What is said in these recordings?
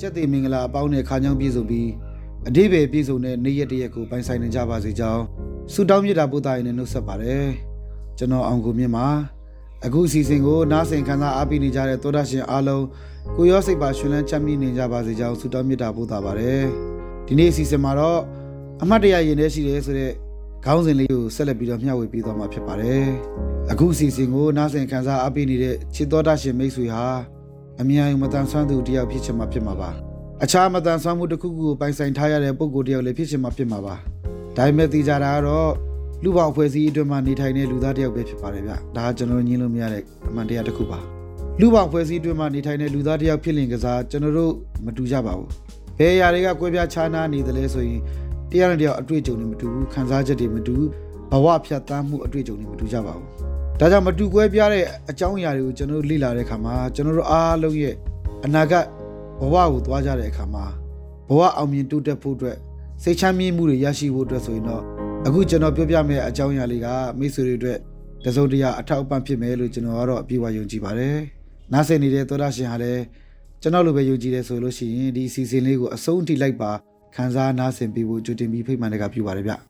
ကျက်သေးမင်္ဂလာအပေါင်းနဲ့ခါချောင်းပြည့်စုံပြီးအတိဘေပြည့်စုံတဲ့နေ့ရက်တရက်ကိုပိုင်ဆိုင်နေကြပါစေကြောင်းဆုတောင်းမြတ်တာပို့တာရင်လည်းနှုတ်ဆက်ပါတယ်ကျွန်တော်အောင်ကိုမြင့်ပါအခုအစီအစဉ်ကိုနားဆင်ခံစားအားပေးနေကြတဲ့သောဒရှင်အားလုံးကိုရောစိတ်ပါရှင်လန်းချမ်းမြေ့နေကြပါစေကြောင်းဆုတောင်းမြတ်တာပို့တာပါတယ်ဒီနေ့အစီအစဉ်မှာတော့အမှတ်တရရင်ထဲရှိတယ်ဆိုတဲ့ခေါင်းစဉ်လေးကိုဆက်လက်ပြီးတော့မျှဝေပေးသွားမှာဖြစ်ပါတယ်အခုအစီအစဉ်ကိုနားဆင်ခံစားအားပေးနေတဲ့ချစ်တော်ဒရှင်မိတ်ဆွေဟာ အမြင်အယုံမတန်ဆွမ်းသူတယောက်ဖြစ်ချင်မှာဖြစ်မှာပါအခြားမတန်ဆွမ်းမှုတစ်ခုခုကိုပိုင်ဆိုင်ထားရတဲ့ပုံကိုယ်တယောက်လည်းဖြစ်ချင်မှာဖြစ်မှာပါဒါပေမဲ့သိကြတာကတော့လူပေါင်းဖွဲ့စည်းအတွင်းမှာနေထိုင်တဲ့လူသားတယောက်ပဲဖြစ်ပါတယ်ဗျဒါကကျွန်တော်ညင်းလို့မရတဲ့အမှန်တရားတစ်ခုပါလူပေါင်းဖွဲ့စည်းအတွင်းမှာနေထိုင်တဲ့လူသားတယောက်ဖြစ်လင်ကစားကျွန်တော်တို့မတူကြပါဘူးဘယ်အရာတွေကကွဲပြားခြားနားနေတယ်လဲဆိုရင်တရားနဲ့တရားအတွေ့အကြုံတွေမတူဘူးခံစားချက်တွေမတူဘဝဖြတ်သန်းမှုအတွေ့အကြုံတွေမတူကြပါဘူး ဒါကြောင့်မတူကွဲပြားတဲ့အကြောင်းအရာတွေကိုကျွန်တော်တို့လေ့လာတဲ့အခါမှာကျွန်တော်တို့အားလုံးရဲ့အနာဂတ်ဘဝကိုသွားကြတဲ့အခါမှာဘဝအောင်မြင်တိုးတက်ဖို့အတွက်စိတ်ချမ်းမြေ့မှုတွေရရှိဖို့အတွက်ဆိုရင်တော့အခုကျွန်တော်ပြောပြမယ့်အကြောင်းအရာလေးကမိတ်ဆွေတွေအတွက်တစုံတရာအထောက်အပံ့ဖြစ်မယ်လို့ကျွန်တော်ကတော့အပြည့်အဝယုံကြည်ပါတယ်။နားဆင်နေတဲ့သောတာရှင်ဟာလည်းကျွန်တော်လိုပဲယုံကြည်တယ်ဆိုလို့ရှိရင်ဒီအစီအစဉ်လေးကိုအဆုံးထိလိုက်ပါခန်းစားနားဆင်ပေးဖို့ကြိုတင်ပြီးဖိတ်မှန်တဲ့ကပြုပါတယ်ဗျ။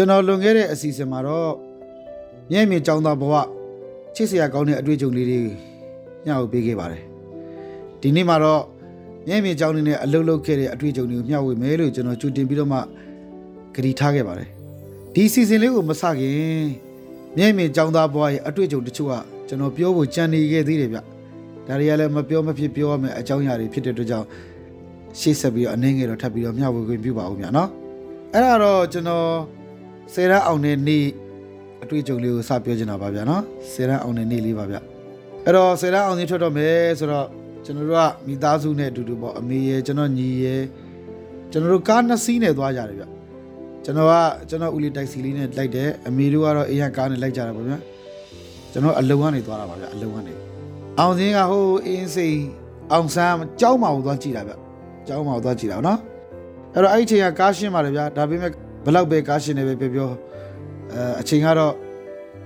ကျွန်တော်လွန်ခဲ့တဲ့အစီအစဉ်မှာတော့မြဲမြံကြောင်းသားဘဝချစ်စရာကောင်းတဲ့အတွေ့အကြုံလေးတွေညှောက်ပေးခဲ့ပါတယ်ဒီနေ့မှာတော့မြဲမြံကြောင်းနေနဲ့အလုပ်လုပ်ခဲ့တဲ့အတွေ့အကြုံတွေကိုမျှဝေမယ်လို့ကျွန်တော်ကြိုတင်ပြီးတော့မှကတိထားခဲ့ပါတယ်ဒီအစီအစဉ်လေးကိုမစခင်မြဲမြံကြောင်းသားဘဝရဲ့အတွေ့အကြုံတချို့ကကျွန်တော်ပြောဖို့ကြံနေခဲ့သေးတယ်ဗျဒါတွေကလည်းမပြောမဖြစ်ပြောရမယ့်အကြောင်းအရာတွေဖြစ်တဲ့အတွက်ကြောင့်ရှေ့ဆက်ပြီးတော့အနေငယ်တော့ထပ်ပြီးတော့မျှဝေခွင့်ပြုပါဦးများနော်အဲ့ဒါတော့ကျွန်တော် ဆယ်ရန်အောင်တဲ့နေ့အတွေ့အကြုံလေးကိုစပြောချင်တာပါဗျာနော်ဆယ်ရန်အောင်တဲ့နေ့လေးပါဗျအဲ့တော့ဆယ်ရန်အောင်ချင်းထွက်တော့မယ်ဆိုတော့ကျွန်တော်တို့ကမိသားစုနဲ့အတူတူပေါ့အမေရယ်ကျွန်တော်ညီရယ်ကျွန်တော်တို့ကားနှစ်စီးနဲ့သွားကြတယ်ဗျကျွန်တော်ကကျွန်တော်ဦးလေးတိုက်စီလေးနဲ့လိုက်တယ်အမေတို့ကတော့အေးရကားနဲ့လိုက်ကြတာပေါ့ဗျာကျွန်တော်အလုံကနေသွားတာပါဗျအလုံကနေအောင်စင်းကဟိုအင်းစိန်အောင်ဆန်းကြောင်းမအောင်သွားကြည့်တာဗျကြောင်းမအောင်သွားကြည့်တာနော်အဲ့တော့အဲ့ဒီအချိန်ကကားရှင်းပါတယ်ဗျဒါပေမဲ့ ဘလောက်ပဲကားရှင်နေပဲပြောပြောအဲအချိန်ကတော့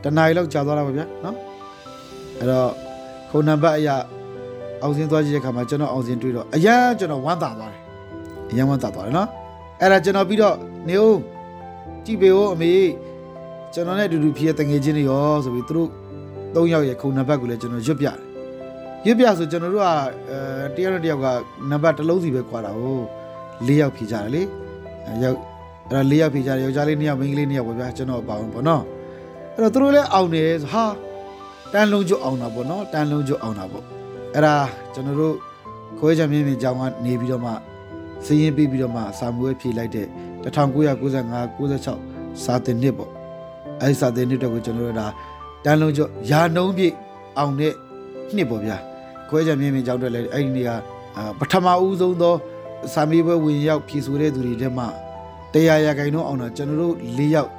တနားရီလောက်ကြာသွားတာပါဗျာနော်အဲ့တော့ခုံနံပါတ်အရာအောင်စင်းသွားကြည့်တဲ့ခါမှာကျွန်တော်အောင်စင်းတွေ့တော့အရန်ကျွန်တော်ဝမ်းသာသွားတယ်အရန်ဝမ်းသာသွားတယ်နော်အဲ့ဒါကျွန်တော်ပြီးတော့နေဦးကြည့်ပေဦးအမေကျွန်တော်နဲ့အတူတူဖြစ်တဲ့တငယ်ချင်းတွေရောဆိုပြီးသူတို့၃ယောက်ရဲ့ခုံနံပါတ်ကိုလည်းကျွန်တော်ရွတ်ပြတယ်ရွတ်ပြဆိုကျွန်တော်တို့ကအဲတယောက်နဲ့တယောက်ကနံပါတ်တစ်လုံးစီပဲခွာတာဟုတ်၄ယောက်ဖြေကြတယ်လေအဲယောက် အဲ့ဒါ၄ယောက်ဖြေကြတယ်ယောက်ျားလေး၂ယောက်မိန်းကလေး၂ယောက်ပေါ့ဗျာကျွန်တော်အပါအောင်ပေါ့နော်အဲ့တော့သူတို့လည်းအောင်တယ်ဆိုဟာတန်လုံးကျွတ်အောင်တာပေါ့နော်တန်လုံးကျွတ်အောင်တာပေါ့အဲ့ဒါကျွန်တော်တို့ခွဲချမြင့်မြင့်ကြောင်းကနေပြီးတော့မှစည်ရင်ပြီးပြီးတော့မှစာမွေးဖြေလိုက်တဲ့1995 96စာတင်နှစ်ပေါ့အဲ့ဒီစာတင်နှစ်တော့ကိုကျွန်တော်တို့ဒါတန်လုံးကျွတ်ယာနှုံးပြည့်အောင်တဲ့နှစ်ပေါ့ဗျာခွဲချမြင့်မြင့်ကြောင်းတက်လဲအဲ့ဒီနေ့ကပထမဦးဆုံးသောစာမေးပွဲဝင်ရောက်ဖြေဆိုတဲ့သူတွေထဲမှာ တရားရခိုင်တော့အောင်တော့ကျွန်တော်တို့၄ယောက်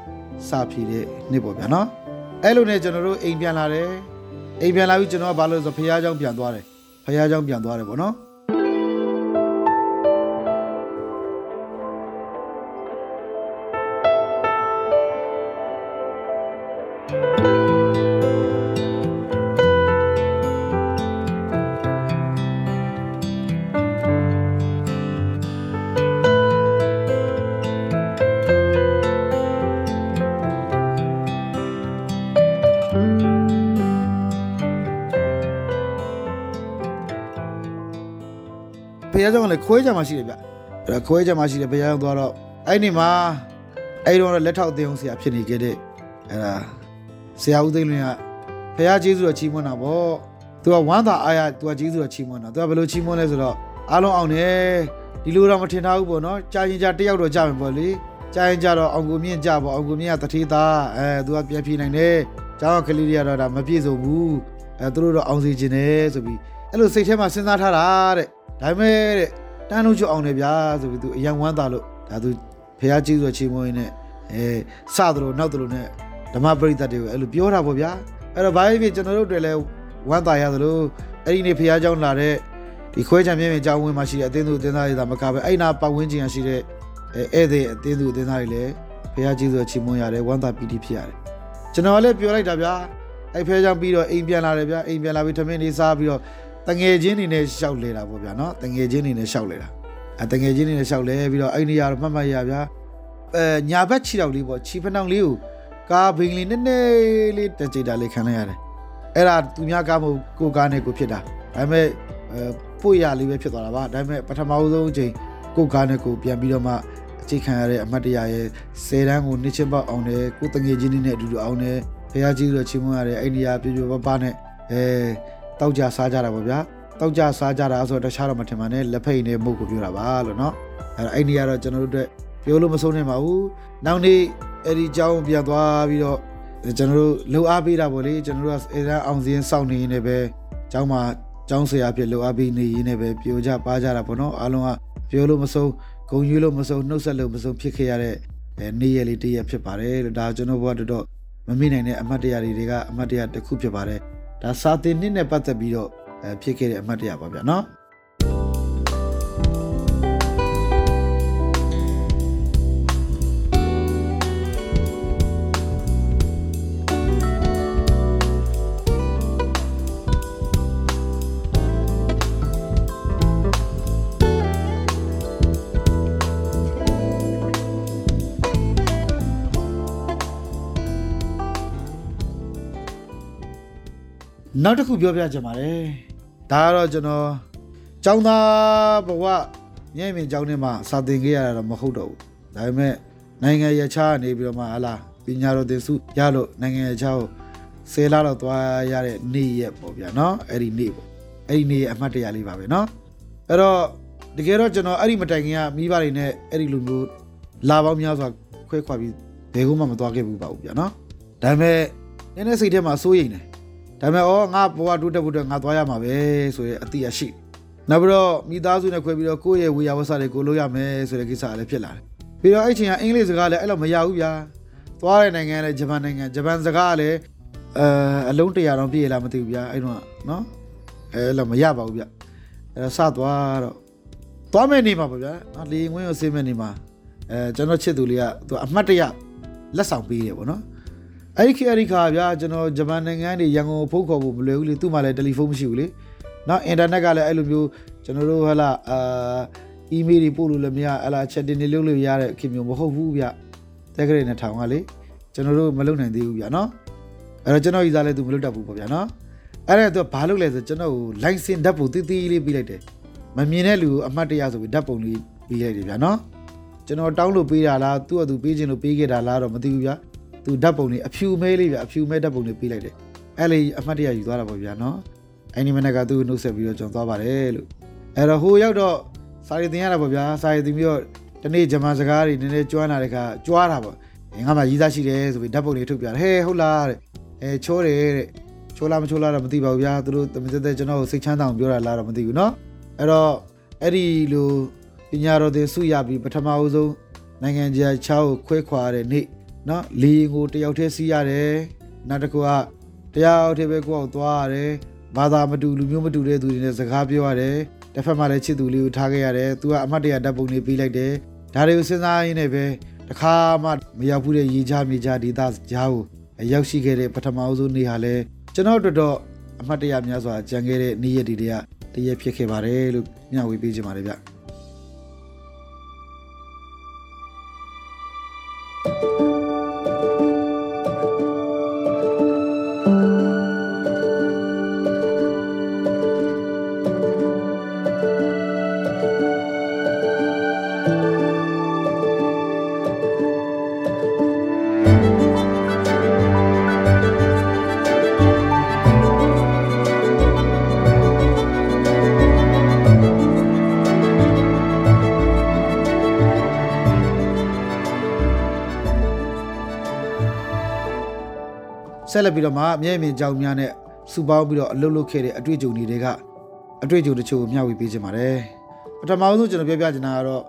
စာဖြေတဲ့နှစ်ပေါ့ဗျာနော်အဲ့လိုနဲ့ကျွန်တော်တို့အိမ်ပြန်လာတယ်အိမ်ပြန်လာပြီးကျွန်တော်ကဘာလို့လဲဆိုဖះเจ้าပြန်သွားတယ်ဖះเจ้าပြန်သွားတယ်ပေါ့နော် ရားကျောင်းကလည်းခွဲကြမှာရှိတယ်ဗျအဲ့တော့ခွဲကြမှာရှိတယ်ဘုရားကျောင်းသွားတော့အဲ့ဒီမှာအဲ့ဒီတော့လက်ထောက်သေးအောင်ဆရာဖြစ်နေခဲ့တဲ့အဲ့ဒါဆရာဦးသိန်းလင်းကဘုရားကျေးဇူးတော်ချီးမွမ်းတာပေါ့သူကဝမ်းသာအားရသူကကျေးဇူးတော်ချီးမွမ်းတာသူကဘယ်လိုချီးမွမ်းလဲဆိုတော့အားလုံးအောင်နေဒီလိုတော့မထင်ထားဘူးပေါ့နော်ကြာရင်ကြာတယောက်တော့ကြာမယ်ပေါ့လေကြာရင်ကြာတော့အောင်ကိုမြင့်ကြာပေါ့အောင်ကိုမြင့်ကတထေးသားအဲသူကပြန်ပြေးနိုင်တယ်ကျောင်းကလေးတွေကတော့ဒါမပြည့်စုံဘူးအဲသူတို့တော့အောင်စီခြင်းတယ်ဆိုပြီး အဲ့လိုစိတ်ထဲမှာစဉ်းစားထားတာတဲ့ဒါပေမဲ့တဲ့တန်းလုံးချအောင်တယ်ဗျာဆိုပြီးသူအယံဝမ်းသာလို့ဒါသူဖះကျေးဇူးတော်ချီးမွမ်းရင်းနဲ့အဲစသလိုနောက်သလိုနဲ့ဓမ္မပရိသတ်တွေကိုအဲ့လိုပြောတာပေါ့ဗျာအဲ့တော့ဘာဖြစ်ဖြစ်ကျွန်တော်တို့တွေလည်းဝမ်းသာရသလိုအဲ့ဒီနေ့ဖះเจ้าလာတဲ့ဒီခွဲချံမြင့်မြင့်ကျောင်းဝင်မှာရှိတဲ့အသင်းသူအသင်းသားတွေသာမကပဲအဲ့နာပတ်ဝန်းကျင်ရရှိတဲ့အဲဧည့်သည်အသင်းသူအသင်းသားတွေလည်းဖះကျေးဇူးချီးမွမ်းရတယ်ဝမ်းသာပီတိဖြစ်ရတယ်ကျွန်တော်လည်းပြောလိုက်တာဗျာအဲ့ဖះเจ้าပြီးတော့အိမ်ပြန်လာတယ်ဗျာအိမ်ပြန်လာပြီးထမင်းလေးစားပြီးတော့ တငယ်ချင်းတွေနဲ့ရှောက်လေတာပေါ့ဗျာနော်တငယ်ချင်းတွေနဲ့ရှောက်လေတာအဲတငယ်ချင်းတွေနဲ့ရှောက်လေပြီးတော့အဲ့နေရာတော့မှတ်မှတ်ရဗျာအဲညာဘက်ခြေထောက်လေးပေါ့ခြေဖနှောင်လေးကိုကားဘိန်းလေးနည်းနည်းလေးတက်ကြိတာလေးခံလိုက်ရတယ်အဲ့ဒါသူများကားမဟုတ်ကိုကားနဲ့ကိုဖြစ်တာဒါပေမဲ့အဲပို့ရလေးပဲဖြစ်သွားတာပါဒါပေမဲ့ပထမဆုံးအချိန်ကိုကားနဲ့ကိုပြန်ပြီးတော့မှအခြေခံရတဲ့အမတ်တရားရဲ့၁၀တန်းကိုနှစ်ချင်းပေါက်အောင်တယ်ကိုတငယ်ချင်းတွေနဲ့အတူတူအောင်တယ်ဖះကြီးတို့ချင်းမွန်းရတဲ့အိန္ဒိယပြပြပပနဲ့အဲ တောက်ကြစားကြတာပေါ့ဗျာတောက်ကြစားကြတာဆိုတော့တခြားတော့မထင်ပါနဲ့လက်ဖိတ်နဲ့မုတ်ကိုပြောတာပါလို့เนาะအဲအိန္ဒိယတော့ကျွန်တော်တို့အတွက်ပြောလို့မဆုံးနိုင်ပါဘူးနောက်နေ့အဲ့ဒီအကြောင်းပြန်သွားပြီးတော့ကျွန်တော်တို့လှုပ်အားပေးတာပေါ့လေကျွန်တော်တို့ကအဲဒါအောင်စင်းစောင့်နေနေပဲအကြောင်းမှာကျောင်းဆရာဖြစ်လှုပ်အားပေးနေရင်းနဲ့ပဲပြိုကြပါကြတာပေါ့နော်အားလုံးကပြောလို့မဆုံးဂုံယူလို့မဆုံးနှုတ်ဆက်လို့မဆုံးဖြစ်ခဲ့ရတဲ့အဲနေ့ရက်လေးတစ်ရက်ဖြစ်ပါတယ်လို့ဒါကျွန်တော်ဘဝတော်တော်မမိနိုင်တဲ့အမတ်တရားတွေတွေကအမတ်တရားတစ်ခုဖြစ်ပါတယ် ဒါစာတင်နှစ်နဲ့ပတ်သက်ပြီးတော့အဲဖြစ်ခဲ့တဲ့အမတ်တရားပါဗျာနော် နောက်တစ်ခုပြောပြချင်ပါတယ်ဒါကတော့ကျွန်တော်ចောင်းသားဘဝညံ့ပြင်ចောင်းထဲမှာစာသင်ခဲ့ရတာတော့မဟုတ်တော့ဘူးဒါပေမဲ့နိုင်ငံရခြားနေပြီးတော့မှဟလာပညာတော်သင်စုရလို့နိုင်ငံရခြားကိုဆယ်လာတော့သွားရတဲ့နေ့ရက်ပေါ့ဗျာနော်အဲ့ဒီနေ့ပေါ့အဲ့ဒီနေ့အမှတ်တရလေးပါပဲနော်အဲ့တော့တကယ်တော့ကျွန်တော်အဲ့ဒီမတိုင်ခင်ကမိဘတွေနဲ့အဲ့ဒီလိုမျိုးလာပေါင်းများစွာခွဲခွာပြီးဘယ်ခုမှမသွားခဲ့ဘူးပါဘူးဗျာနော်ဒါပေမဲ့နည်းနည်းစိတ်ထဲမှာစိုးရိမ်တယ် ဒါပေမဲ့ဩငါဘဝတိုးတက်ဖို့အတွက်ငါသွားရမှာပဲဆိုရဲအတိအရှိနောက်ပြီးတော့မိသားစုနဲ့ခွဲပြီးတော့ကိုယ့်ရဲ့ဝေယဝဆတွေကိုလုပ်ရမယ်ဆိုတဲ့ကိစ္စလည်းဖြစ်လာတယ်ပြီးတော့အဲ့ချိန်ကအင်္ဂလိပ်စကားလည်းအဲ့လိုမရဘူးဗျာသွားတဲ့နိုင်ငံလည်းဂျပန်နိုင်ငံဂျပန်စကားလည်းအဲအလုံးတရာတော့ပြည့်လားမသိဘူးဗျာအဲ့တော့နော်အဲ့လိုမရပါဘူးဗျအဲ့တော့စသွားတော့သွားမယ့်နေမှာပါဗျာနော်လေငွေကိုဆေးမယ့်နေမှာအဲကျွန်တော်ချစ်သူလေးကသူအမှတ်တရလက်ဆောင်ပေးတယ်ပေါ့နော် အဲ့ဒီခေတ်အဲ့ဒီခါဗျာကျွန်တော်ဂျပန်နိုင်ငံနေရန်ကုန်ဖုန်းခေါ်ဖို့မလွယ်ဘူးလေသူ့မှာလည်းတယ်လီဖုန်းမရှိဘူးလေနောက်အင်တာနက်ကလည်းအဲ့လိုမျိုးကျွန်တော်တို့ဟလာအာအီးမေးလ်တွေပို့လို့လည်းမရဟလာချက်တင်နေလုပ်လို့ရတဲ့ခေတ်မျိုးမဟုတ်ဘူးဗျတက်ကလေးနဲ့ထောင်ကလေကျွန်တော်တို့မလုပ်နိုင်သေးဘူးဗျနော်အဲ့တော့ကျွန်တော်ဤစားလဲသူမလုပ်တတ်ဘူးပေါ့ဗျာနော်အဲ့ဒါသူကဘာလုပ်လဲဆိုကျွန်တော်ကို license ဓာတ်ပုံတီးတီးလေးပြီးလိုက်တယ်မမြင်တဲ့လူကိုအမှတ်တရဆိုပြီးဓာတ်ပုံလေးပြီးလိုက်တယ်ဗျာနော်ကျွန်တော်တောင်းလို့ပေးတာလားသူ့အတူပေးခြင်းလို့ပေးခဲ့တာလားတော့မသိဘူးဗျာ သူဓာတ်ပုံလေးအဖြူမဲလေးဗျအဖြူမဲဓာတ်ပုံလေးပေးလိုက်တယ်အဲ့လေအမှတ်တရယူသွားတာပေါ့ဗျာနော်အဲ့ဒီမနေ့ကသူ့ကိုနှုတ်ဆက်ပြီးတော့ကျွန်တော်သွားပါတယ်လို့အဲ့တော့ဟိုရောက်တော့စာရီတင်ရတာပေါ့ဗျာစာရီတင်ပြီးတော့ဒီနေ့ဂျမန်စကားတွေနည်းနည်းကျွမ်းလာတဲ့ခါကြွားတာပေါ့ငါမှရီးသားရှိတယ်ဆိုပြီးဓာတ်ပုံလေးထုတ်ပြတယ်ဟဲဟုတ်လားတဲ့အဲချိုးတယ်တဲ့ချိုးလားမချိုးလားတော့မသိပါဘူးဗျာသူတို့တမစတဲ့ကျွန်တော်ကိုစိတ်ချမ်းသာအောင်ပြောတာလားတော့မသိဘူးเนาะအဲ့တော့အဲ့ဒီလိုပညာတော်သင်ဆုရပြီးပထမအဆုံးနိုင်ငံခြားချောင်းကိုခွဲခွာတဲ့နေ့ နော်လေရင်ကိုတယောက်တည်းစီးရတယ်နောက်တစ်ခုကတယောက်တည်းပဲကိုအောင်သွားရတယ်ဘာသာမတူလူမျိုးမတူတဲ့သူတွေနဲ့စကားပြောရတယ်တစ်ဖက်မှာလည်းချစ်သူလေးကိုထားခဲ့ရတယ်သူကအမတ်တရဓာတ်ပုံတွေပေးလိုက်တယ်ဒါတွေကိုစဉ်းစားရင်းနဲ့ပဲတခါမှမရောက်ဘူးတဲ့ရေချမြေချဒေသကြားကိုရောက်ရှိခဲ့တဲ့ပထမဆုံးနေ့ဟာလဲကျွန်တော်တို့တော့အမတ်တရများစွာကြံခဲ့တဲ့နေ့ရက်ဒီတွေကတရက်ဖြစ်ခဲ့ပါတယ်လို့မျှဝေပေးချင်ပါတယ်ဗျ ဆက်လက်ပြီးတော့မှမျက်မြင်ကြောင်များနဲ့စူပေါင်းပြီးတော့အလုပ်လုပ်ခဲ့တဲ့အတွေ့အကြုံတွေတွေကအတွေ့အကြုံတချို့ကိုမျှဝေပေးချင်ပါတယ်ပထမဆုံးကျွန်တော်ပြောပြချင်တာကတော့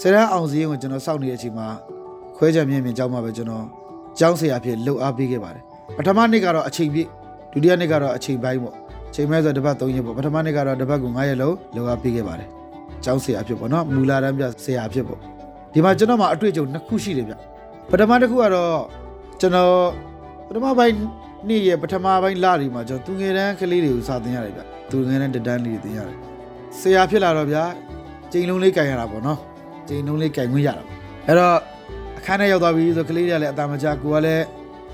ဆယ်ရန်အောင်စည်းကိုကျွန်တော်စောင့်နေတဲ့အချိန်မှာခွဲချမျက်မြင်ကြောင်မှာပဲကျွန်တော်ကျောင်းဆရာဖြစ်လှုပ်အားပေးခဲ့ပါတယ်ပထမနေ့ကတော့အချိန်ပြည့်ဒုတိယနေ့ကတော့အချိန်ပိုင်းပေါ့ချိန်မဲဆိုတစ်ပတ်3ရက်ပေါ့ပထမနေ့ကတော့တစ်ပတ်ကို9ရက်လုံးလှုပ်အားပေးခဲ့ပါတယ်ကျောင်းဆရာဖြစ်ပေါ့နော်မူလာတန်းပြဆရာဖြစ်ပေါ့ဒီမှာကျွန်တော်မှာအတွေ့အကြုံနှစ်ခုရှိတယ်ဗျပထမတစ်ခုကတော့ကျွန်တော် ပထမပိုင်းနေ့ရဲ့ပထမပိုင်းလတွေမှာကျွန်တော်သူငယ်တန်းကလေးတွေကိုစာသင်ရတယ်ဗျသူငယ်တန်းတန်းလေးတွေသင်ရတယ်ဆရာဖြစ်လာတော့ဗျကျိန်လုံးလေးကြင်ရတာပေါ့နော်ကျိန်လုံးလေးကြင်ခွင့်ရတာအဲ့တော့အခန်းထဲရောက်သွားပြီဆိုကလေးတွေကလည်းအတာမချကိုကလည်း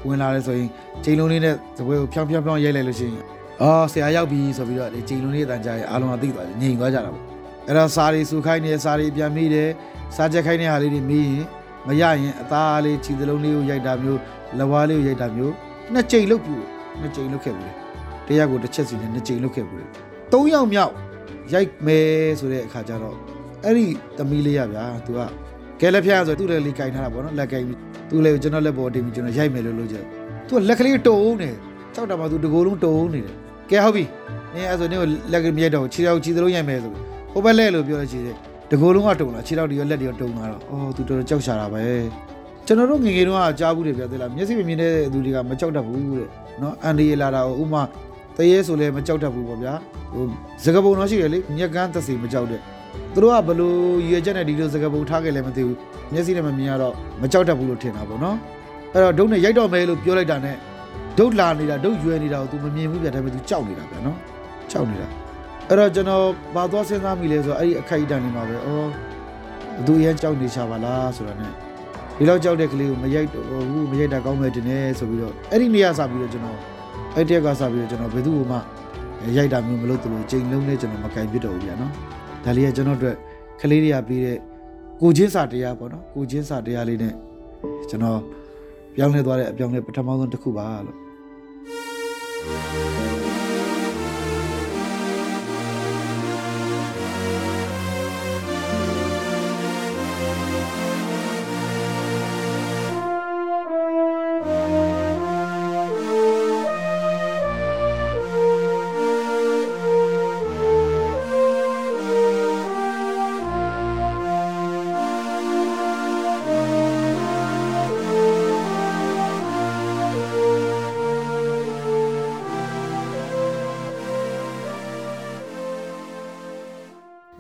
ဝင်လာတယ်ဆိုရင်ကျိန်လုံးလေးနဲ့သပွဲကိုဖြောင်းဖြောင်းဖြောင်းရိုက်လိုက်လို့ရှိရင်အော်ဆရာရောက်ပြီဆိုပြီးတော့ဒီကျိန်လုံးလေးအတန်ကြားရင်အားလုံးကသိသွားတယ်ငြိမ်သွားကြတာပေါ့အဲ့တော့စာရီစုခိုင်းနေစာရီပြန်မိတယ်စာချက်ခိုင်းတဲ့ဟာလေးတွေမိရင် မရရင်အသားလေးခြေသလုံးလေးကိုရိုက်တာမျိုးလက်ဝါးလေးကိုရိုက်တာမျိုးနှစ်ကြိမ်လုပ်ပြီနှစ်ကြိမ်လုပ်ခဲ့ပြီတရားကိုတစ်ချက်စီနဲ့နှစ်ကြိမ်လုပ်ခဲ့ပြီသုံးယောက်မြောက်ရိုက်မယ်ဆိုတဲ့အခါကျတော့အဲ့ဒီသမီးလေးရဗျာသူကကဲလက်ဖျားဆိုသူ့လက်လေးကင်ထားတာပေါ့နော်လက်ကင်သူ့လေးကိုကျွန်တော်လက်ပေါ်တင်ပြီးကျွန်တော်ရိုက်မယ်လို့လုပ်ကြတယ်သူကလက်ကလေးတုံးနေကြောက်တာမှသူတကိုယ်လုံးတုံးနေတယ်ကဲဟုတ်ပြီနင်အဲ့ဆိုနင်ကိုလက်ကမြက်တော့ခြေထောက်ခြေသလုံးရိုက်မယ်ဆိုဟိုဘက်လက်လို့ပြောလို့ရှိတယ် တကိုယ်လုံးကတုံလာခြေထောက်တွေရောလက်တွေရောတုံလာတော့အော်သူတော်တော်ကြောက်ရှာတာပဲကျွန်တော်တို့ငငယ်တုန်းကကြားဘူးတယ်ဗျာသိလားမျက်စိမမြင်တဲ့သူတွေကမကြောက်တတ်ဘူးတဲ့နော်အန်ဒီရလာတာကိုဥမာတရေဆိုလဲမကြောက်တတ်ဘူးပေါ့ဗျာဟိုစကပုံတော့ရှိတယ်လေမြက်ကန်းသက်စီမကြောက်တဲ့သူတို့ကဘလို့ရွေချက်နဲ့ဒီလိုစကပုံထားခဲ့လဲမသိဘူးမျက်စိနဲ့မမြင်ရတော့မကြောက်တတ်ဘူးလို့ထင်တာပေါ့နော်အဲ့တော့ဒုတ်နဲ့ရိုက်တော့မယ်လို့ပြောလိုက်တာနဲ့ဒုတ်လာနေတာဒုတ်ရွယ်နေတာကို तू မမြင်ဘူးဗျာဒါပေမဲ့ तू ကြောက်နေတာဗျာနော်ကြောက်နေတာ အဲ့တော့ကျွန်တော်ဘာသွားစဉ်းစားမိလဲဆိုတော့အဲ့ဒီအခိုက်အတန့်နေမှာပဲအော်ဘသူရန်ကြောက်နေချပါလားဆိုတာ ਨੇ ဒီလောက်ကြောက်တဲ့ကလေးကိုမရိုက်တော့ဘူးမရိုက်တာကောင်းမယ်တင်နေဆိုပြီးတော့အဲ့ဒီနေရာစပြီးတော့ကျွန်တော်အဲ့တက်ကစပြီးတော့ကျွန်တော်ဘယ်သူ့မှရိုက်တာမျိုးမလုပ်သလိုချိန်လုံးနဲ့ကျွန်တော်မကင်ပြစ်တော့ဘူးဗျာနော်ဒါလေးကကျွန်တော်တို့ကလေးတွေကပြီးတဲ့ကိုချင်းစာတရားပေါ့နော်ကိုချင်းစာတရားလေးနဲ့ကျွန်တော်ပြောင်းလဲသွားတဲ့အပြောင်းလဲပထမဆုံးတစ်ခုပါလို့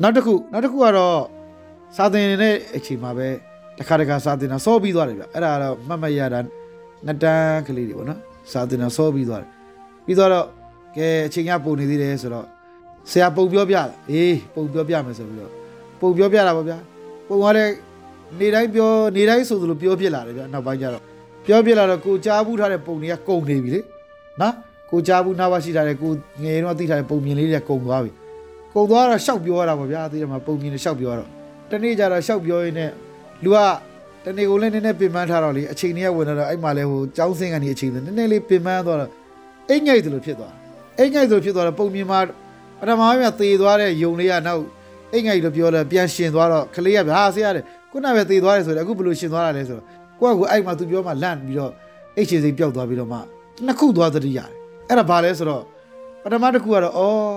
နောက်တစ်ခုနောက်တစ်ခုကတော့စာသင်နေတဲ့အချိန်မှာပဲတစ်ခါတစ်ခါစာသင်တာစောပြီးသွားတယ်ဗျအဲ့ဒါကတော့မှတ်မှတ်ရတာနှစ်တန်းကလေးတွေပေါ့နော်စာသင်တာစောပြီးသွားတယ်ပြီးသွားတော့ကဲအချိန်ကပုံနေသေးတယ်ဆိုတော့ဆရာပုံပြောပြတာအေးပုံပြောပြမယ်ဆိုပြီးတော့ပုံပြောပြတာပေါ့ဗျာပုံကလည်းနေတိုင်းပြောနေတိုင်းဆိုသလိုပြောပြလာတယ်ဗျနောက်ပိုင်းကျတော့ပြောပြလာတော့ကိုကြားဘူးထားတဲ့ပုံတွေကကုန်နေပြီလေနော်ကိုကြားဘူးနောက်ပါရှိထားတဲ့ကိုငယ်တော့သိထားတဲ့ပုံမြင်လေးတွေကကုန်သွားပြီ ကုံသွားတော့ရှောက်ပြောရတာပေါ့ဗျာသိတယ်မှာပုံမြင်နဲ့ရှောက်ပြောရတော့တနေ့ကျတော့ရှောက်ပြောရင်းနဲ့လူကတနေ့ကိုလည်းနည်းနည်းပင်ပန်းထားတော့လေအချိန်ကြီးဝင်တော့အဲ့မှာလဲဟိုចောင်းစင်းကနေအချိန်နည်းနည်းလေးပင်ပန်းသွားတော့အိတ်ငိုက်သလိုဖြစ်သွားအိတ်ငိုက်သလိုဖြစ်သွားတော့ပုံမြင်မှာပထမပိုင်းသေသွားတဲ့ယုံလေးကနောက်အိတ်ငိုက်လို့ပြောတယ်ပြန်ရှင်သွားတော့ကလေးကဗျာဆရာတဲ့ခုနကပဲသေသွားတယ်ဆိုတော့အခုဘယ်လိုရှင်သွားတာလဲဆိုတော့ကိုကကိုအဲ့မှာသူပြောမှလန့်ပြီးတော့အိတ်ချေစိတ်ပျောက်သွားပြီးတော့မှနှစ်ခုသွားသတိရတယ်အဲ့ဒါဘာလဲဆိုတော့ပထမတစ်ခုကတော့အော်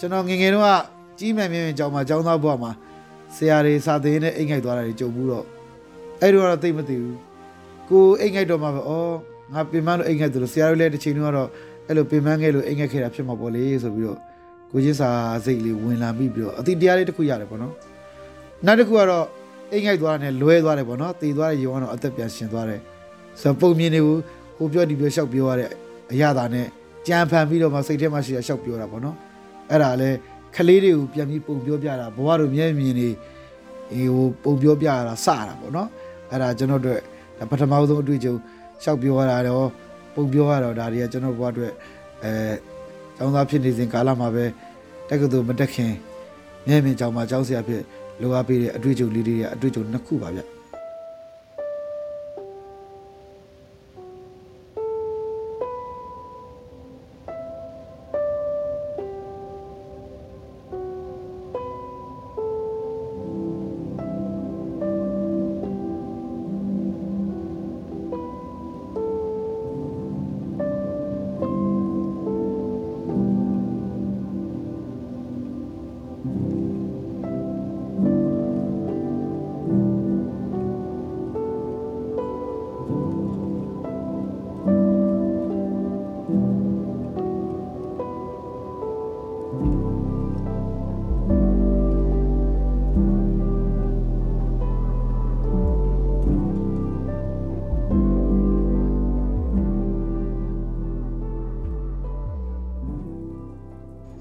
ကျွန်တော်ငယ်ငယ်တုန်းကကြီးမှန်မြင်မြင်ကြောင်းမှာကြောင်းသားဘွားမှာဆရာတွေစာသင်နဲ့အိတ်ငိုက်သွားတာတွေကြုံဘူးတော့အဲ့တော့တော့သိမသိဘူးကိုအိတ်ငိုက်တော့မှပဲဩငါပင်မလို့အိတ်ငိုက်တယ်လို့ဆရာတို့လည်းတစ်ချိန်တုန်းကတော့အဲ့လိုပင်မငယ်လို့အိတ်ငိုက်ခဲ့တာဖြစ်မှာပေါ့လေဆိုပြီးတော့ကိုချင်းစာစိတ်လေးဝင်လာပြီးပြီးတော့အတိတရားလေးတစ်ခုရတယ်ပေါ့နော်နောက်တစ်ခုကတော့အိတ်ငိုက်သွားတာနဲ့လွဲသွားတယ်ပေါ့နော်တည်သွားတဲ့ယုံကတော့အသက်ပြန်ရှင်သွားတယ်ဆိုတော့ပုံမြင်တွေကိုဟိုပြောဒီပြောရှောက်ပြောရတဲ့အရာသာနဲ့ကြံဖန်ပြီးတော့မှစိတ်ထဲမှာရှိရရှောက်ပြောတာပေါ့နော် အဲ့ဒါလဲခလေးတွေကိုပြန်ပြီးပုံပြောပြတာဘဝတို့မျက်မြင်နေဟိုပုံပြောပြတာစတာပေါ့နော်အဲ့ဒါကျွန်တော်တို့ဒါပထမဆုံးအတွေ့အကြုံရှောက်ပြောရတာတော့ပုံပြောရတော့ဒါတွေကကျွန်တော်ဘဝအတွက်အဲကျောင်းသားဖြစ်နေစဉ်ကာလမှာပဲတက္ကသိုလ်မတက်ခင်မျက်မြင်ကျောင်းမှာကျောင်းဆရာဖြစ်လိုအပ်ပေးတဲ့အတွေ့အကြုံလေးတွေကအတွေ့အကြုံနှစ်ခုပါဗျ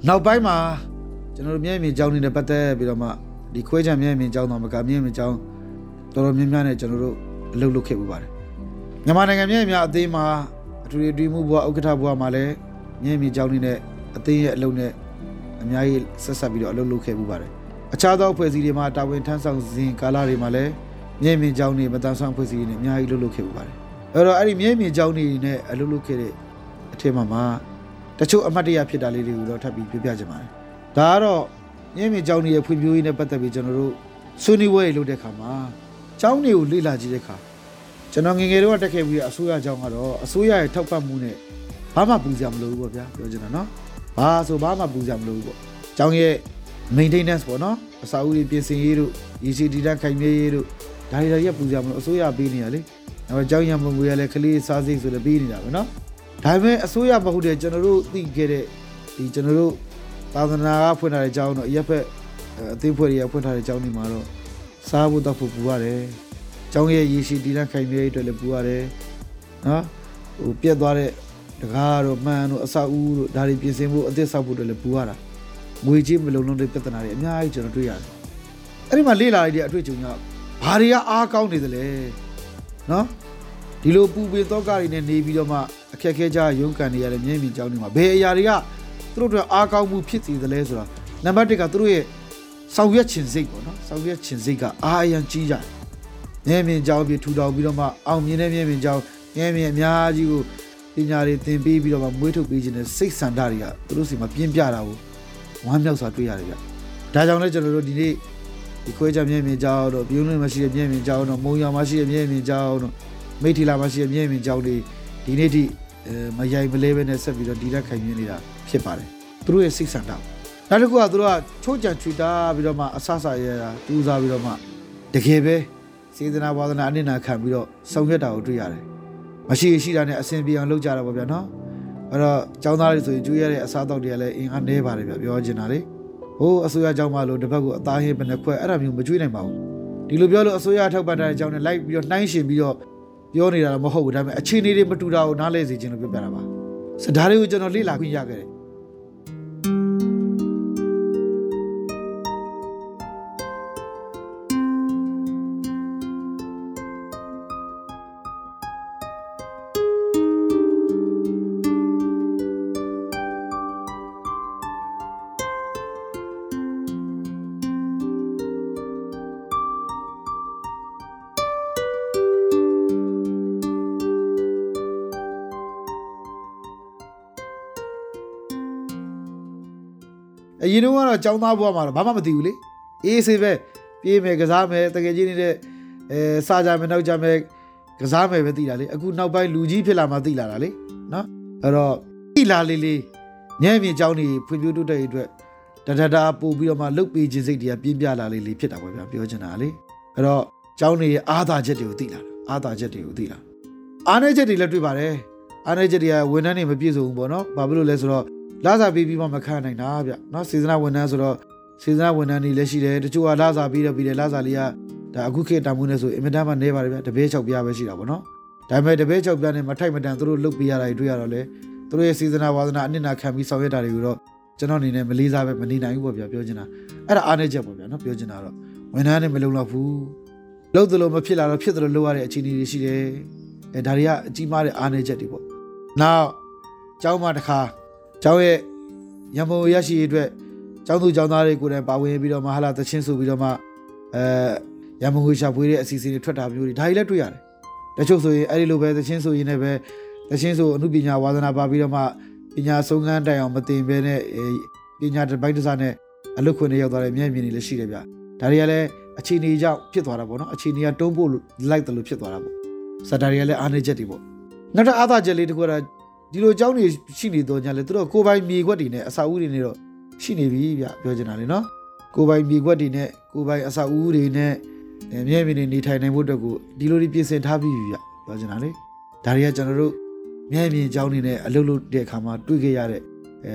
နောက်ပိုင်းမှာကျွန်တော်တို့မျက်မြင်ကြောင်းနေတဲ့ပတ်သက်ပြီးတော့မှဒီခွဲချံမျက်မြင်ကြောင်းတော့မကမျက်မြင်ကြောင်းတော်တော်များများနဲ့ကျွန်တော်တို့အလုပ်လုပ်ခဲ့ပူပါတယ်မြန်မာနိုင်ငံမျက်မြင်အသင်းမှာအထူးအတွေ့မှုဘဝဥက္ကဋ္ဌဘဝမှာလည်းမျက်မြင်ကြောင်းနေတဲ့အသင်းရဲ့အလုပ်နဲ့အများကြီးဆက်ဆက်ပြီးတော့အလုပ်လုပ်ခဲ့ပူပါတယ်အခြားသောအဖွဲ့အစည်းတွေမှာတာဝန်ထမ်းဆောင်စဉ်ကာလတွေမှာလည်းမျက်မြင်ကြောင်းနေမတန်ဆွမ်းအဖွဲ့အစည်းတွေနဲ့အများကြီးလုပ်လုပ်ခဲ့ပူပါတယ်အဲ့တော့အဲ့ဒီမျက်မြင်ကြောင်းနေနဲ့အလုပ်လုပ်ခဲ့တဲ့အထက်မှာမှာ တချို့အမှတ်တရဖြစ်တာလေးတွေကိုတော့ထပ်ပြီးပြောပြချင်ပါတယ်ဒါကတော့မျက်မြင်ကြောင်းနေရဲ့ဖွံ့ဖြိုးရေးနဲ့ပတ်သက်ပြီးကျွန်တော်တို့ဆွေးနွေးပွဲတွေလုပ်တဲ့အခါမှာကြောင်းတွေကိုလေ့လာကြည့်တဲ့အခါကျွန်တော်ငယ်ငယ်တော့တက်ခဲ့ပြီးအစိုးရကြောင်းကတော့အစိုးရရဲ့ထောက်ပံ့မှုနဲ့ဘာမှပူစရာမလိုဘူးပေါ့ဗျာပြောချင်တာနော်ဘာဆိုဘာမှပူစရာမလိုဘူးပေါ့ကျောင်းရဲ့ maintenance ပေါ့နော်အစာအုပ်တွေပြင်ဆင်ရေးတို့ရေစီတီတန်းခိုင်မြဲရေးတို့ဒါတွေတော့ရက်ပူစရာမလိုအစိုးရပေးနေရလေနောက်ကျောင်းရံပုံငွေရလဲကလေးစားစိတ်ဆိုလည်းပေးနေတာပဲနော် ဒါပေမဲ့အစိုးရမဟုတ်တဲ့ကျွန်တော်တို့သိခဲ့တဲ့ဒီကျွန်တော်တို့သာသနာကဖွင့်ထားတဲ့ကျောင်းတော့အရက်ဖက်အသိဖွဲ့တွေကဖွင့်ထားတဲ့ကျောင်းတွေမှာတော့စားဖို့တော့ဖို့ပူရတယ်ကျောင်းရဲ့ရေစီတီတန်းခိုင်မြဲရေးအတွက်လည်းပူရတယ်နော်ဟိုပြက်သွားတဲ့တကားတို့မှန်တို့အစာအုပ်တို့ဒါတွေပြင်ဆင်ဖို့အသစ်ဆောက်ဖို့အတွက်လည်းပူရတာငွေကြေးမလုံလောက်တဲ့ပြဿနာတွေအများကြီးကျွန်တော်တွေ့ရတယ်။အဲ့ဒီမှာလေ့လာလိုက်တဲ့အတွေ့အကြုံကဘာတွေကအားကောင်းနေသလဲ။နော်ဒီလိုပူပေတော့ကတွေနဲ့နေပြီးတော့မှ အခက်အခဲကြားရုန်းကန်နေရတဲ့မျက်မြင်ကြောင်းတွေမှာဘယ်အရာတွေကသူတို့အတွက်အားကောင်းမှုဖြစ်စေသလဲဆိုတာနံပါတ်1ကသူတို့ရဲ့ဆောင်ရွက်ခြင်းစိတ်ပေါ့နော်ဆောင်ရွက်ခြင်းစိတ်ကအားအယံကြီးကြတယ်။မျက်မြင်ကြောင်းပြီးထူထောင်ပြီးတော့မှအောင်မြင်တဲ့မျက်မြင်ကြောင်းမျက်မြင်အများကြီးကိုပညာတွေသင်ပေးပြီးတော့မှမွေးထုတ်ပေးခြင်းနဲ့စိတ်ဆန္ဒတွေကသူတို့စီမှာပြင်းပြတာကိုဝမ်းမြောက်စွာတွေ့ရတယ်ဗျ။ဒါကြောင့်လည်းကျွန်တော်တို့ဒီနေ့ဒီခွဲချမြင့်မြင့်ကြောင်းတို့ပြုံးလွင်မရှိတဲ့မြင့်မြင့်ကြောင်းတို့မုံရောင်မရှိတဲ့မြင့်မြင့်ကြောင်းတို့မိထီလာမရှိတဲ့မြင့်မြင့်ကြောင်းတွေ ဒီနေ့ထိအဲမရိုက်မလဲပဲနဲ့ဆက်ပြီးတော့ဒီလက်ခိုင်မြင်နေတာဖြစ်ပါတယ်။သူတို့ရဲ့စိတ်ဆန္ဒ။နောက်တစ်ခုကသူတို့ကချိုးကြံချွေတာပြီးတော့မှအဆဆရရတူးစားပြီးတော့မှတကယ်ပဲစေတနာဝါဒနာအနစ်နာခံပြီးတော့ဆောင်ရွက်တာကိုတွေ့ရတယ်။မရှိရှိတာနဲ့အစဉ်ပြေအောင်လုပ်ကြတာပေါ့ဗျာနော်။အဲ့တော့ចောင်းသားတွေဆိုရင်ကျွေးရတဲ့အစားအသောက်တွေကလည်းအင်အားနည်းပါတယ်ဗျပြောချင်တာလေဟိုးအစိုးရကြောင်းမလို့တစ်ဖက်ကအသားဟင်းဘယ်နှခွက်အဲ့ဒါမျိုးမကျွေးနိုင်ပါဘူးဒီလိုပြောလို့အစိုးရထောက်ပံ့တဲ့အကြောင်းနဲ့လိုက်ပြီးတော့နှိုင်းရှင်ပြီးတော့ ပြောနေတာတော့မဟုတ်ဘူးဒါပေမဲ့အခြေအနေတွေမတူတာကိုနားလဲစေခြင်းလို့ပြောပြတာပါစဒါတွေကိုကျွန်တော်လေ့လာခွင့်ရခဲ့တယ် အရင်တော့ကတော့ចောင်းသားဘွားမှာတော့ဘာမှမသိဘူးလေအေးဆေးပဲပြေးမယ်ကစားမယ်တကယ်ကြီးနေတဲ့အဲစားကြမယ်နောက်ကြမယ်ကစားမယ်ပဲသိတာလေအခုနောက်ပိုင်းလူကြီးဖြစ်လာမှသိလာတာလေနော်အဲ့တော့သိလာလေးလေးညံ့ပြင်ចောင်းနေဖွံ့ဖြိုးတိုးတက်ရေးအတွက်တထတာပို့ပြီးတော့မှလုတ်ပေးခြင်းစိတ်တွေကပြင်းပြလာလေးလေးဖြစ်တာပေါ့ဗျာပြောချင်တာလေအဲ့တော့ចောင်းနေရဲ့အာသာချက်တွေကိုသိလာတာအာသာချက်တွေကိုသိလာအားနေချက်တွေလည်းတွေ့ပါတယ်အားနေချက်တွေကဝန်ထမ်းတွေမပြည့်စုံဘူးပေါ့နော်ဘာဖြစ်လို့လဲဆိုတော့ လာစားပေးပြီးမှမခံနိုင်တာဗျနော်စေစနာဝန်ထမ်းဆိုတော့စေစနာဝန်ထမ်းတွေလည်းရှိတယ်တချို့ကလာစားပြီးတော့ပြီးတယ်လာစားလေးကဒါအခုခေတ်တာမှုနဲ့ဆိုအင်မတန်မှနေပါတယ်ဗျတပည့်၆ပြားပဲရှိတာပေါ့နော်ဒါပေမဲ့တပည့်၆ပြားနဲ့မထိုက်မတန်သူတို့လုတ်ပြရတာတွေ့ရတော့လေသူတို့ရဲ့စေစနာဝါသနာအနစ်နာခံပြီးဆောင်ရွက်တာတွေကိုတော့ကျွန်တော်အနေနဲ့မလေးစားပဲမနေနိုင်ဘူးပေါ့ဗျာပြောချင်တာအဲ့ဒါအားနေချက်ပေါ့ဗျာနော်ပြောချင်တာတော့ဝန်ထမ်းတွေမလုံလောက်ဘူးလုတ်သလိုမဖြစ်လာတော့ဖြစ်သလိုလုပ်ရတဲ့အခြေအနေတွေရှိတယ်အဲဒါတွေကအကြီးမားတဲ့အားနေချက်တွေပေါ့နောက်ကျောင်းမှာတစ်ခါ ကျောင်းရဲ့ရံပုံရရှိရေးအတွက်ကျောင်းသူကျောင်းသားတွေကိုယ်တိုင်ပါဝင်ပြီးတော့မဟာလာသချင်းဆိုပြီးတော့မှအဲရံပုံငွေရှာဖွေတဲ့အစီအစဉ်တွေထွက်တာမျိုးတွေဒါတွေလည်းတွေ့ရတယ်။တချို့ဆိုရင်အဲ့ဒီလိုပဲသချင်းဆိုရင်လည်းပဲသချင်းဆိုအမှုပညာဝါသနာပါပြီးတော့မှပညာဆုံးခန်းတိုင်အောင်မတင်ဘဲနဲ့ပညာတစ်ပိုင်းတစ်စားနဲ့အလုတ်ခွင့်တွေရောက်သွားတဲ့မျက်မြင်တွေလည်းရှိတယ်ဗျ။ဒါတွေကလည်းအခြေအနေကြောင့်ဖြစ်သွားတာပေါ့နော်။အခြေအနေကတုံးဖို့လိုက်တယ်လို့ဖြစ်သွားတာပေါ့။စတာတွေကလည်းအားနေချက်တွေပေါ့။နောက်တစ်အားသာချက်လေးတစ်ခုကတော့ ဒီလိုအကြောင်းတွေရှိနေတော့ညာလေသူတို့ကိုယ်ပိုင်မြေခွက်တွေနဲ့အစာအုပ်တွေနဲ့တော့ရှိနေပြီဗျပြောချင်တာလေနော်ကိုယ်ပိုင်မြေခွက်တွေနဲ့ကိုယ်ပိုင်အစာအုပ်တွေနဲ့မြဲမြံနေနေထိုင်နိုင်ဖို့အတွက်ကိုဒီလိုတွေပြင်ဆင်ထားပြီးပြီဗျပြောချင်တာလေဒါတွေကကျွန်တော်တို့မြဲမြံအကြောင်းတွေနဲ့အလုပ်လုပ်တဲ့အခါမှာတွေ့ခဲ့ရတဲ့အဲ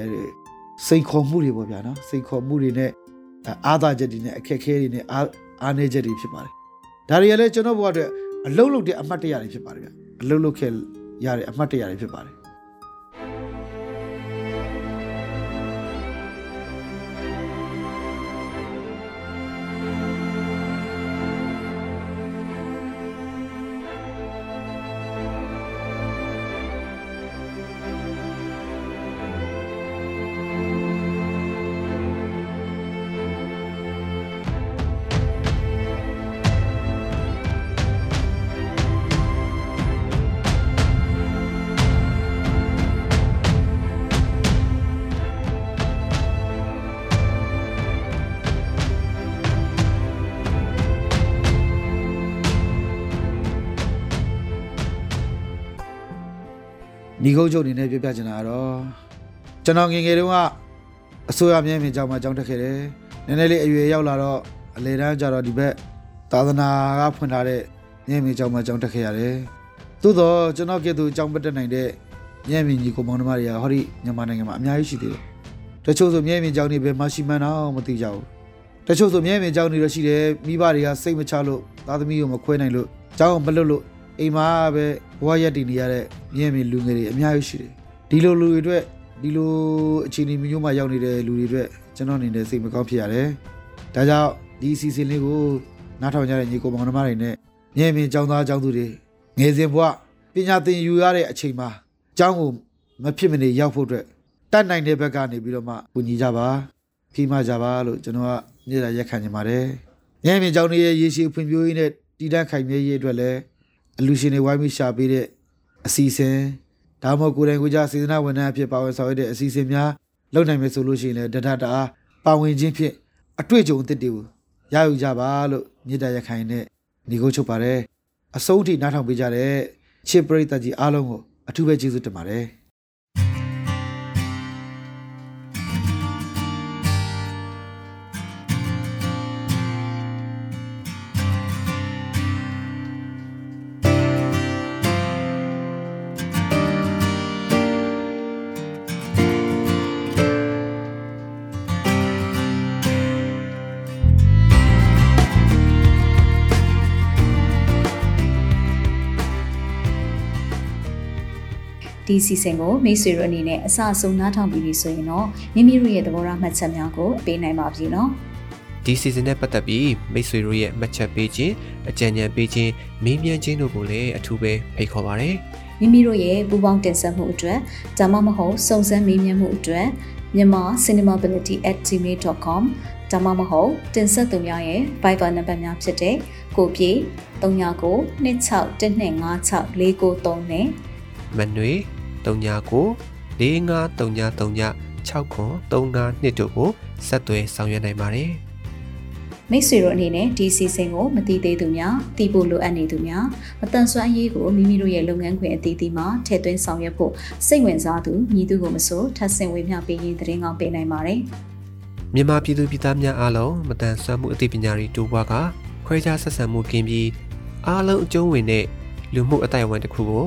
စိတ်ခေါ်မှုတွေပေါ့ဗျာနော်စိတ်ခေါ်မှုတွေနဲ့အာသာချက်တွေနဲ့အခက်ခဲတွေနဲ့အားအားနေချက်တွေဖြစ်ပါတယ်ဒါတွေကလည်းကျွန်တော်ဘဝအတွက်အလုပ်လုပ်တဲ့အမှတ်တရတွေဖြစ်ပါတယ်ဗျအလုပ်လုပ်ခဲ့ရတဲ့အမှတ်တရတွေဖြစ်ပါတယ် ညီကုန်းချုပ်အနေနဲ့ပြပြချင်တာကတော့ကျွန်တော်ငယ်ငယ်တုန်းကအစိုးရမြဲမြံကြောင်မှာကြောင်းတက်ခဲ့တယ်နည်းနည်းလေးအရွယ်ရောက်လာတော့အလေတန်းကျတော့ဒီဘက်သာသနာကဖွင့်ထားတဲ့မြဲမြံကြောင်မှာကြောင်းတက်ခဲ့ရတယ်သို့တော့ကျွန်တော်ကဲ့သို့ကြောင်းပတ်တက်နိုင်တဲ့မြဲမြံညီကိုမောင်နှမတွေကဟောဒီမြန်မာနိုင်ငံမှာအများကြီးရှိသေးတယ်တချို့ဆိုမြဲမြံကြောင်းနေပဲမရှိမှန်းတော့မသိကြဘူးတချို့ဆိုမြဲမြံကြောင်းနေတော့ရှိတယ်မိဘတွေကစိတ်မချလို့သားသမီးကိုမခွဲနိုင်လို့ကြောင်းမလွတ်လို့ အိမ်မှာပဲဘဝရက်တည်နေရတဲ့မြဲမြံလူငယ်တွေအများကြီးရှိတယ်ဒီလိုလူတွေအတွက်ဒီလိုအခြေအနေမျိုးမှရောက်နေတဲ့လူတွေအတွက်ကျွန်တော်အနေနဲ့စိတ်မကောင်းဖြစ်ရတယ်ဒါကြောင့်ဒီအစီအစဉ်လေးကိုနားထောင်ကြတဲ့ညီကိုမောင်နှမတွေနဲ့မြဲမြံကြောင်းသားကြောင်းသူတွေငယ်စဉ်ဘဝပညာသင်ယူရတဲ့အချိန်မှာကျောင်းကိုမဖြစ်မနေရောက်ဖို့အတွက်တတ်နိုင်တဲ့ဘက်ကနေပြီးတော့မှကူညီကြပါဖိမကြပါလို့ကျွန်တော်ကနေ့တိုင်းရက်ခံနေပါတယ်။ညမြင့်ကျောင်းတွေရဲ့ရေရှည်ဖွံ့ဖြိုးရေးနဲ့တည်တံ့ခိုင်မြဲရေးအတွက်လည်း အလူရှင်တွေဝိုင်းပြီးရှာပေးတဲ့အစီအစဉ်ဒါမှမဟုတ်ကိုယ်တိုင်ကိုယ်ကြစေတနာဝန်ထမ်းအဖြစ်ပါဝင်ဆောင်ရွက်တဲ့အစီအစဉ်များလုပ်နိုင်မယ်ဆိုလို့ရှိရင်လည်းတထတာပါဝင်ခြင်းဖြင့်အတွေ့အကြုံအသစ်တွေကိုရယူကြပါလို့မြေတားရက်ခိုင်နဲ့ညီကိုချုပ်ပါတယ်။အစိုးအထိနားထောင်ပေးကြတဲ့ချစ်ပရိသတ်ကြီးအားလုံးကိုအထူးပဲကျေးဇူးတင်ပါတယ်။ ဒီစီစဉ်ကိုမိတ်ဆွေတို့အနေနဲ့အစအဆုံးနားထောင်ပြီးပြီဆိုရင်တော့မိမိတို့ရဲ့သဘောထားမှတ်ချက်များကိုပေးနိုင်ပါပြီနော်ဒီစီစဉ်နဲ့ပတ်သက်ပြီးမိတ်ဆွေတို့ရဲ့မှတ်ချက်ပေးခြင်းအကြံဉာဏ်ပေးခြင်းမေးမြန်းခြင်းတို့ကိုလည်းအထူးပဲဖိတ်ခေါ်ပါရစေမိမိတို့ရဲ့ပူပေါင်းတင်ဆက်မှုအတွက်ဒါမှမဟုတ်စုံစမ်းမေးမြန်းမှုအတွက်မြန်မာ cinemability@gmail.com ဒါမှမဟုတ်တင်ဆက်သူများရဲ့ Viber နံပါတ်များဖြစ်တဲ့ကိုပြေ39 26125649နဲ့မနွေ39 453939 6939တို့ကိုဆက်သွယ်ဆောင်ရွက်နိုင်ပါတယ်မိတ်ဆွေတို့အနေနဲ့ဒီစီစဉ်ကိုမတိသေးသူများသိဖို့လိုအပ်နေသူများမတန်ဆွမ်းအရေးကိုမိမိတို့ရဲ့လုပ်ငန်းခွင်အသီးသီးမှာထည့်သွင်းဆောင်ရွက်ဖို့စိတ်ဝင်စားသူညီသူကိုမဆိုထပ်ဆင့်ဝေမျှပေးရင်သတင်းကောင်းပေးနိုင်ပါတယ်မြန်မာပြည်သူပြည်သားများအားလုံးမတန်ဆွမ်းမှုအသိပညာတွေတိုးပွားကခွဲခြားဆက်ဆံမှုကင်းပြီးအားလုံးအကျုံးဝင်တဲ့လူမှုအတိုင်းအဝန်တစ်ခုကို